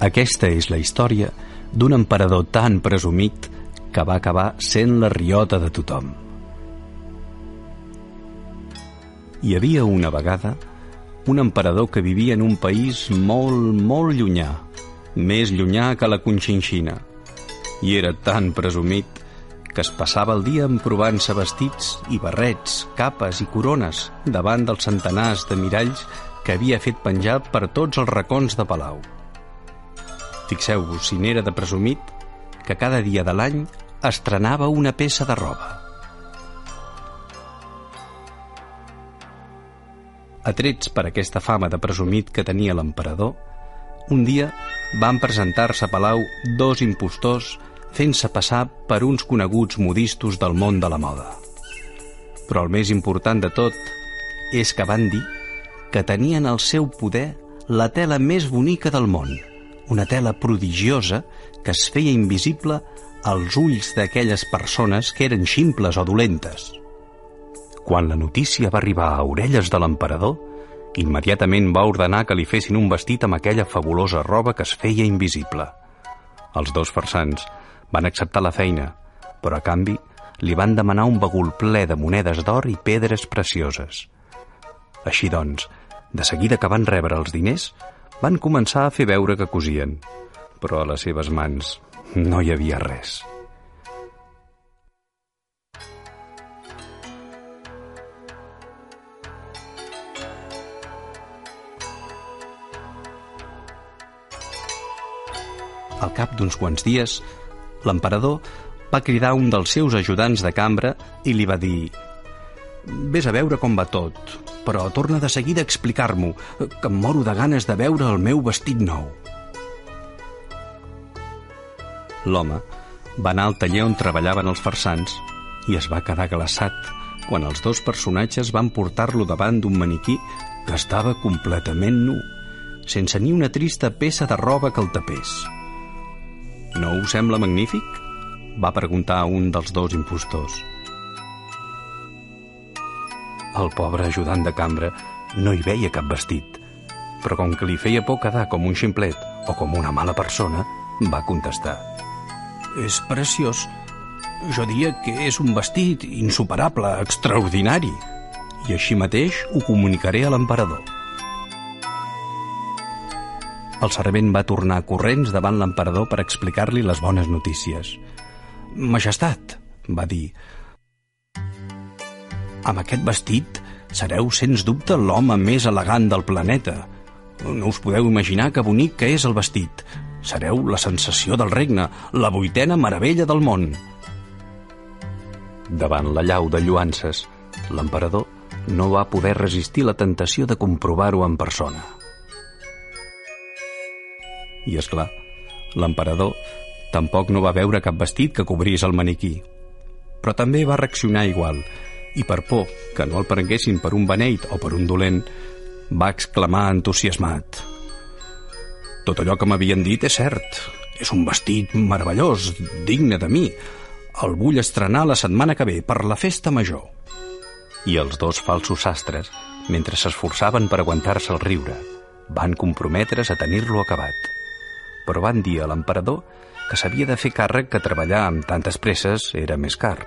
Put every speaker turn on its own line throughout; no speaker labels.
Aquesta és la història d'un emperador tan presumit que va acabar sent la riota de tothom. Hi havia una vegada un emperador que vivia en un país molt, molt llunyà, més llunyà que la Conxinxina, i era tan presumit que es passava el dia emprovant-se vestits i barrets, capes i corones davant dels centenars de miralls que havia fet penjar per tots els racons de Palau. Fixeu-vos si n'era de presumit que cada dia de l'any estrenava una peça de roba. Atrets per aquesta fama de presumit que tenia l'emperador, un dia van presentar-se a Palau dos impostors fent-se passar per uns coneguts modistos del món de la moda. Però el més important de tot és que van dir que tenien al seu poder la tela més bonica del món, una tela prodigiosa que es feia invisible als ulls d'aquelles persones que eren ximples o dolentes. Quan la notícia va arribar a orelles de l'emperador, immediatament va ordenar que li fessin un vestit amb aquella fabulosa roba que es feia invisible. Els dos farsans van acceptar la feina, però a canvi li van demanar un bagul ple de monedes d'or i pedres precioses. Així doncs, de seguida que van rebre els diners, van començar a fer veure que cosien, però a les seves mans no hi havia res. Al cap d'uns quants dies, l'emperador va cridar un dels seus ajudants de cambra i li va dir «Ves a veure com va tot, però torna de seguida a explicar-m'ho, que em moro de ganes de veure el meu vestit nou». L'home va anar al taller on treballaven els farsans i es va quedar glaçat quan els dos personatges van portar-lo davant d'un maniquí que estava completament nu, sense ni una trista peça de roba que el tapés. No us sembla magnífic? va preguntar un dels dos impostors. El pobre ajudant de cambra no hi veia cap vestit, però com que li feia por quedar com un ximplet o com una mala persona, va contestar. És preciós. Jo diria que és un vestit insuperable, extraordinari. I així mateix ho comunicaré a l'emperador. El servent va tornar corrents davant l'emperador per explicar-li les bones notícies. Majestat, va dir, amb aquest vestit sereu, sens dubte, l'home més elegant del planeta. No us podeu imaginar que bonic que és el vestit. Sereu la sensació del regne, la vuitena meravella del món. Davant la llau de lluances, l'emperador no va poder resistir la tentació de comprovar-ho en persona. I, és clar, l'emperador tampoc no va veure cap vestit que cobrís el maniquí. Però també va reaccionar igual, i per por que no el prenguessin per un beneit o per un dolent, va exclamar entusiasmat. Tot allò que m'havien dit és cert. És un vestit meravellós, digne de mi. El vull estrenar la setmana que ve per la festa major. I els dos falsos sastres, mentre s'esforçaven per aguantar-se el riure, van comprometre's a tenir-lo acabat però van dir a l'emperador que s'havia de fer càrrec que treballar amb tantes presses era més car,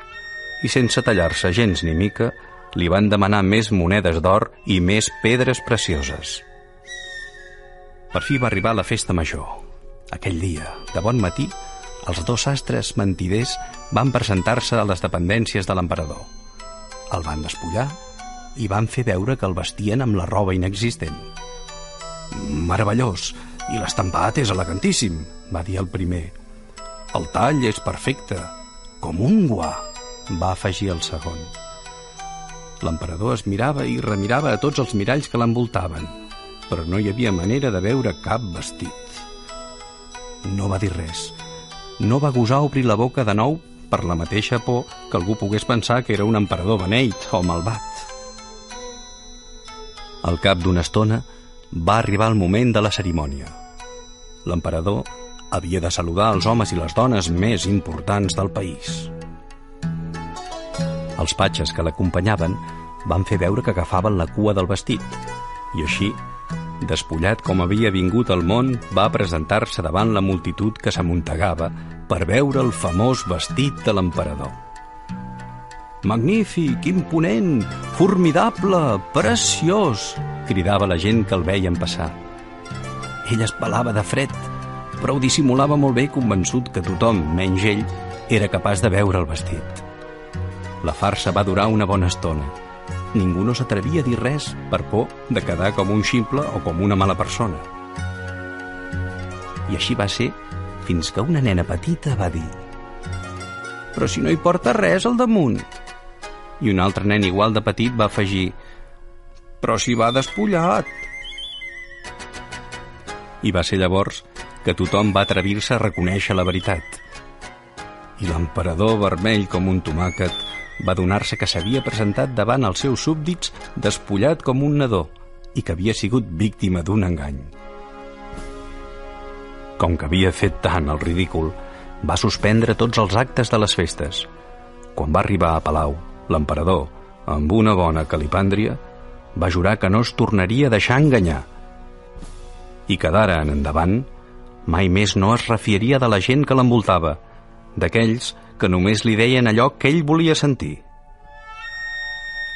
i sense tallar-se gens ni mica, li van demanar més monedes d'or i més pedres precioses. Per fi va arribar la festa major. Aquell dia, de bon matí, els dos sastres mentiders van presentar-se a les dependències de l'emperador. El van despullar i van fer veure que el vestien amb la roba inexistent. Meravellós! I l'estampat és elegantíssim, va dir el primer. El tall és perfecte, com un guà, va afegir el segon. L'emperador es mirava i remirava a tots els miralls que l'envoltaven, però no hi havia manera de veure cap vestit. No va dir res. No va gosar obrir la boca de nou per la mateixa por que algú pogués pensar que era un emperador beneit o malvat. Al cap d'una estona, va arribar el moment de la cerimònia. L'emperador havia de saludar els homes i les dones més importants del país. Els patxes que l'acompanyaven van fer veure que agafaven la cua del vestit i així despullat com havia vingut al món, va presentar-se davant la multitud que s'amuntegava per veure el famós vestit de l'emperador. Magnífic, imponent, formidable, preciós, cridava la gent que el veien passar. Ell es pelava de fred, però ho dissimulava molt bé convençut que tothom, menys ell, era capaç de veure el vestit. La farsa va durar una bona estona. Ningú no s'atrevia a dir res per por de quedar com un ximple o com una mala persona. I així va ser fins que una nena petita va dir «Però si no hi porta res al damunt!» I un altre nen igual de petit va afegir «Però si va despullat!» I va ser llavors que tothom va atrevir-se a reconèixer la veritat. I l'emperador, vermell com un tomàquet, va donar-se que s'havia presentat davant els seus súbdits despullat com un nadó i que havia sigut víctima d'un engany. Com que havia fet tant el ridícul, va suspendre tots els actes de les festes. Quan va arribar a Palau, l'emperador, amb una bona calipàndria, va jurar que no es tornaria a deixar enganyar i que d'ara en endavant mai més no es refiaria de la gent que l'envoltava, d'aquells que només li deien allò que ell volia sentir.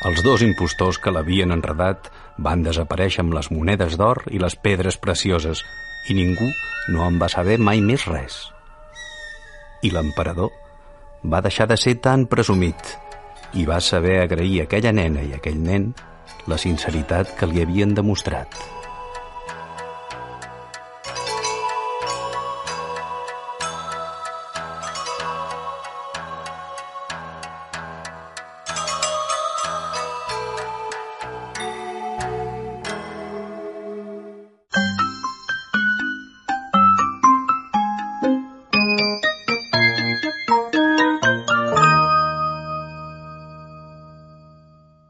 Els dos impostors que l'havien enredat van desaparèixer amb les monedes d'or i les pedres precioses i ningú no en va saber mai més res. I l'emperador va deixar de ser tan presumit i va saber agrair a aquella nena i a aquell nen la sinceritat que li havien demostrat.